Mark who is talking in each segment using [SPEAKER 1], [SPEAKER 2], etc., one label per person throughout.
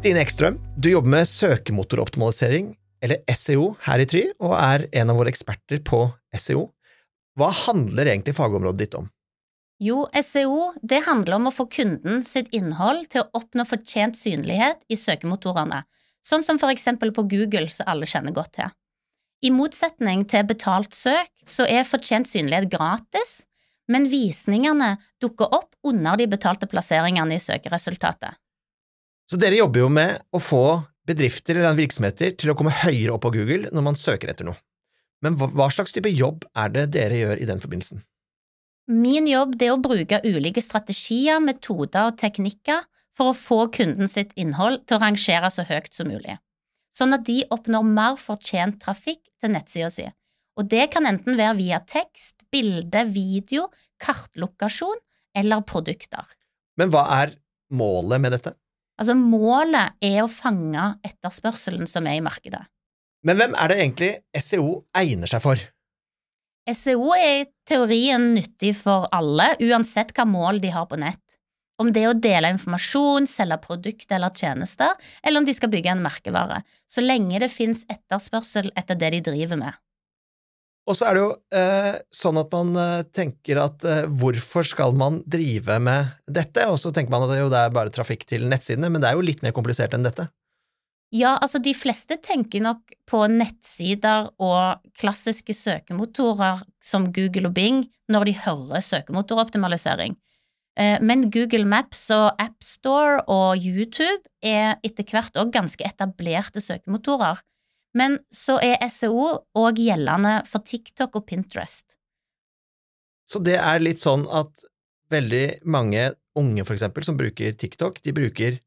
[SPEAKER 1] Stine Ekstrøm, du jobber med søkemotoroptimalisering, eller SEO, her i Try, og er en av våre eksperter på SEO. Hva handler egentlig fagområdet ditt om?
[SPEAKER 2] Jo, SEO det handler om å få kunden sitt innhold til å oppnå fortjent synlighet i søkemotorene, sånn som for eksempel på Google, som alle kjenner godt til. I motsetning til betalt søk så er fortjent synlighet gratis, men visningene dukker opp under de betalte plasseringene i søkeresultatet.
[SPEAKER 1] Så dere jobber jo med å få bedrifter eller virksomheter til å komme høyere opp på Google når man søker etter noe. Men hva slags type jobb er det dere gjør i den forbindelsen?
[SPEAKER 2] Min jobb er å bruke ulike strategier, metoder og teknikker for å få kunden sitt innhold til å rangere så høyt som mulig, sånn at de oppnår mer fortjent trafikk til nettsida si. Og det kan enten være via tekst, bilde, video, kartlokasjon eller produkter.
[SPEAKER 1] Men hva er målet med dette?
[SPEAKER 2] Altså, målet er å fange etterspørselen som er i markedet.
[SPEAKER 1] Men hvem er det egentlig SEO egner seg for?
[SPEAKER 2] SEO er i teorien nyttig for alle, uansett hva mål de har på nett. Om det er å dele informasjon, selge produkter eller tjenester, eller om de skal bygge en merkevare, så lenge det finnes etterspørsel etter det de driver med.
[SPEAKER 1] Og så er det jo eh, sånn at man eh, tenker at eh, hvorfor skal man drive med dette, og så tenker man at det, jo, det er bare trafikk til nettsidene, men det er jo litt mer komplisert enn dette.
[SPEAKER 2] Ja, altså de fleste tenker nok på nettsider og klassiske søkemotorer som Google og Bing når de hører søkemotoroptimalisering. Eh, men Google Maps og AppStore og YouTube er etter hvert òg ganske etablerte søkemotorer. Men så er SEO òg gjeldende for TikTok og Pinterest.
[SPEAKER 1] Så det er litt sånn at veldig mange unge, for eksempel, som bruker TikTok, de bruker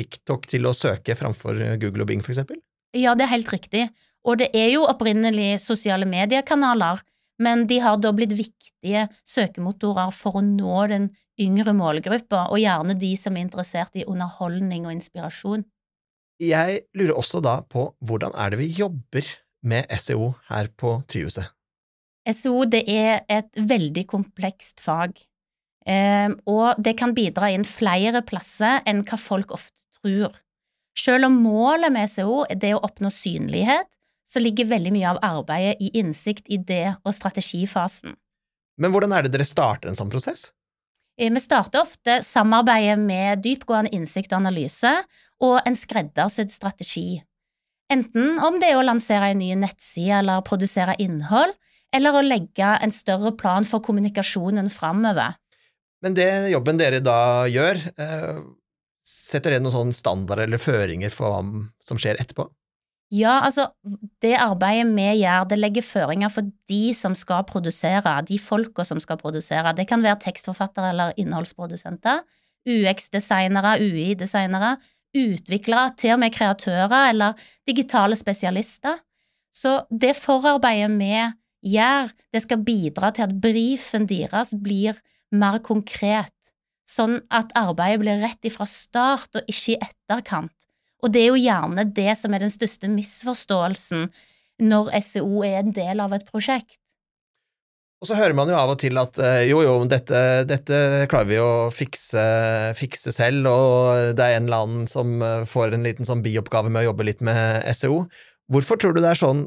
[SPEAKER 1] TikTok til å søke framfor Google og Bing, for eksempel?
[SPEAKER 2] Ja, det er helt riktig. Og det er jo opprinnelig sosiale mediekanaler, men de har da blitt viktige søkemotorer for å nå den yngre målgruppa, og gjerne de som er interessert i underholdning og inspirasjon.
[SPEAKER 1] Jeg lurer også da på hvordan er det vi jobber med SEO her på Tryhuset?
[SPEAKER 2] SEO det er et veldig komplekst fag, ehm, og det kan bidra inn flere plasser enn hva folk ofte tror. Selv om målet med SEO er å oppnå synlighet, så ligger veldig mye av arbeidet i innsikt, idé og strategifasen.
[SPEAKER 1] Men hvordan er det dere starter en sånn prosess?
[SPEAKER 2] Eh, vi starter ofte samarbeidet med dypgående innsikt og analyse og en skreddersydd strategi. Enten om det er å lansere en ny nettside eller produsere innhold, eller å legge en større plan for kommunikasjonen framover.
[SPEAKER 1] Men det jobben dere da gjør, eh, setter det noen standarder eller føringer for hva som skjer etterpå?
[SPEAKER 2] Ja, altså, det arbeidet vi gjør, det legger føringer for de som skal produsere, de folka som skal produsere. Det kan være tekstforfattere eller innholdsprodusenter, UX-designere, UI-designere, utviklere, til og med kreatører eller digitale spesialister. Så det forarbeidet vi gjør, det skal bidra til at brifen deres blir mer konkret, sånn at arbeidet blir rett ifra start og ikke i etterkant. Og det er jo gjerne det som er den største misforståelsen når SEO er en del av et prosjekt.
[SPEAKER 1] Og så hører man jo av og til at eh, jo, jo, dette, dette klarer vi å fikse, fikse, selv, og det er en eller annen som eh, får en liten sånn bioppgave med å jobbe litt med SEO. Hvorfor tror du det er sånn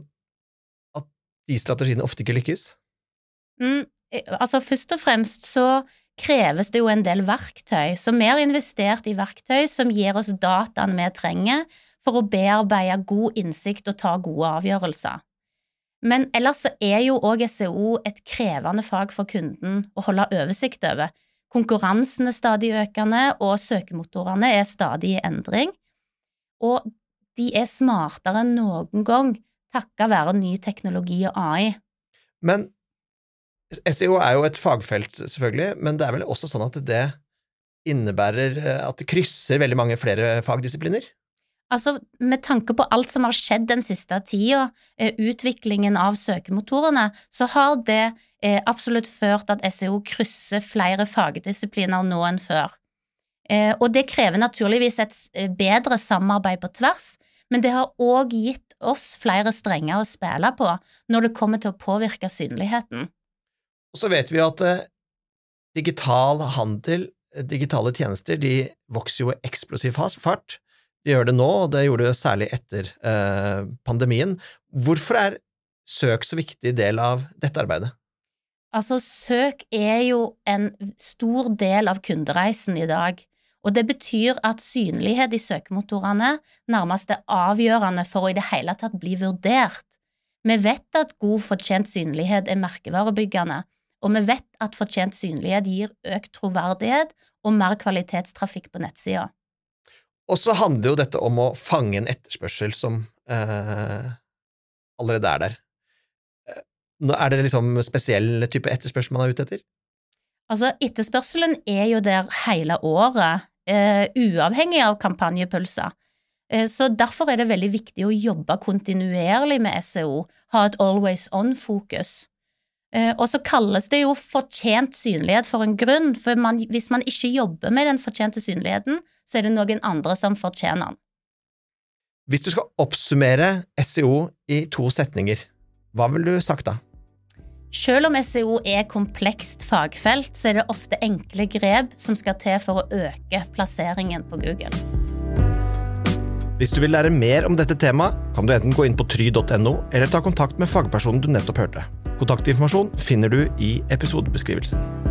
[SPEAKER 1] at de strategiene ofte ikke lykkes?
[SPEAKER 2] Mm, eh, altså, først og fremst så kreves det jo en del verktøy, så vi har investert i verktøy som gir oss dataene vi trenger for å bearbeide god innsikt og ta gode avgjørelser. Men ellers så er jo òg SEO et krevende fag for kunden å holde oversikt over. Konkurransen er stadig økende, og søkemotorene er stadig i endring. Og de er smartere enn noen gang takket være ny teknologi og AI.
[SPEAKER 1] Men SEO er jo et fagfelt, selvfølgelig, men det er vel også sånn at det innebærer eh, at det krysser veldig mange flere fagdisipliner?
[SPEAKER 2] Altså, Med tanke på alt som har skjedd den siste tida, eh, utviklingen av søkemotorene, så har det eh, absolutt ført at SEO krysser flere fagdisipliner nå enn før. Og det krever naturligvis et bedre samarbeid på tvers, men det har òg gitt oss flere strenger å spille på når det kommer til å påvirke synligheten.
[SPEAKER 1] Og så vet vi at eh, digital handel, digitale tjenester, de vokser jo eksplosiv fart. De gjør det nå, og det gjorde det særlig etter eh, pandemien. Hvorfor er søk så viktig del av dette arbeidet?
[SPEAKER 2] Altså, søk er jo en stor del av kundereisen i dag, og det betyr at synlighet i søkemotorene nærmest er avgjørende for å i det hele tatt bli vurdert. Vi vet at god fortjent synlighet er merkevarebyggende, og vi vet at fortjent synlighet gir økt troverdighet og mer kvalitetstrafikk på nettsida.
[SPEAKER 1] Og så handler jo dette om å fange en etterspørsel som eh, allerede er der. Eh, er det liksom spesiell type etterspørsel man er ute etter?
[SPEAKER 2] Altså, etterspørselen er jo der hele året, eh, uavhengig av kampanjepulser. Eh, så derfor er det veldig viktig å jobbe kontinuerlig med SEO, ha et always on-fokus. Eh, og så kalles det jo fortjent synlighet for en grunn, for man, hvis man ikke jobber med den fortjente synligheten, så er det noen andre som fortjener den.
[SPEAKER 1] Hvis du skal oppsummere SEO i to setninger, hva ville du sagt da?
[SPEAKER 2] Selv om SEO er komplekst fagfelt, så er det ofte enkle grep som skal til for å øke plasseringen på Google.
[SPEAKER 1] Hvis du vil lære mer om dette temaet, kan du enten gå inn på try.no eller ta kontakt med fagpersonen du nettopp hørte. Kontaktinformasjon finner du i episodebeskrivelsen.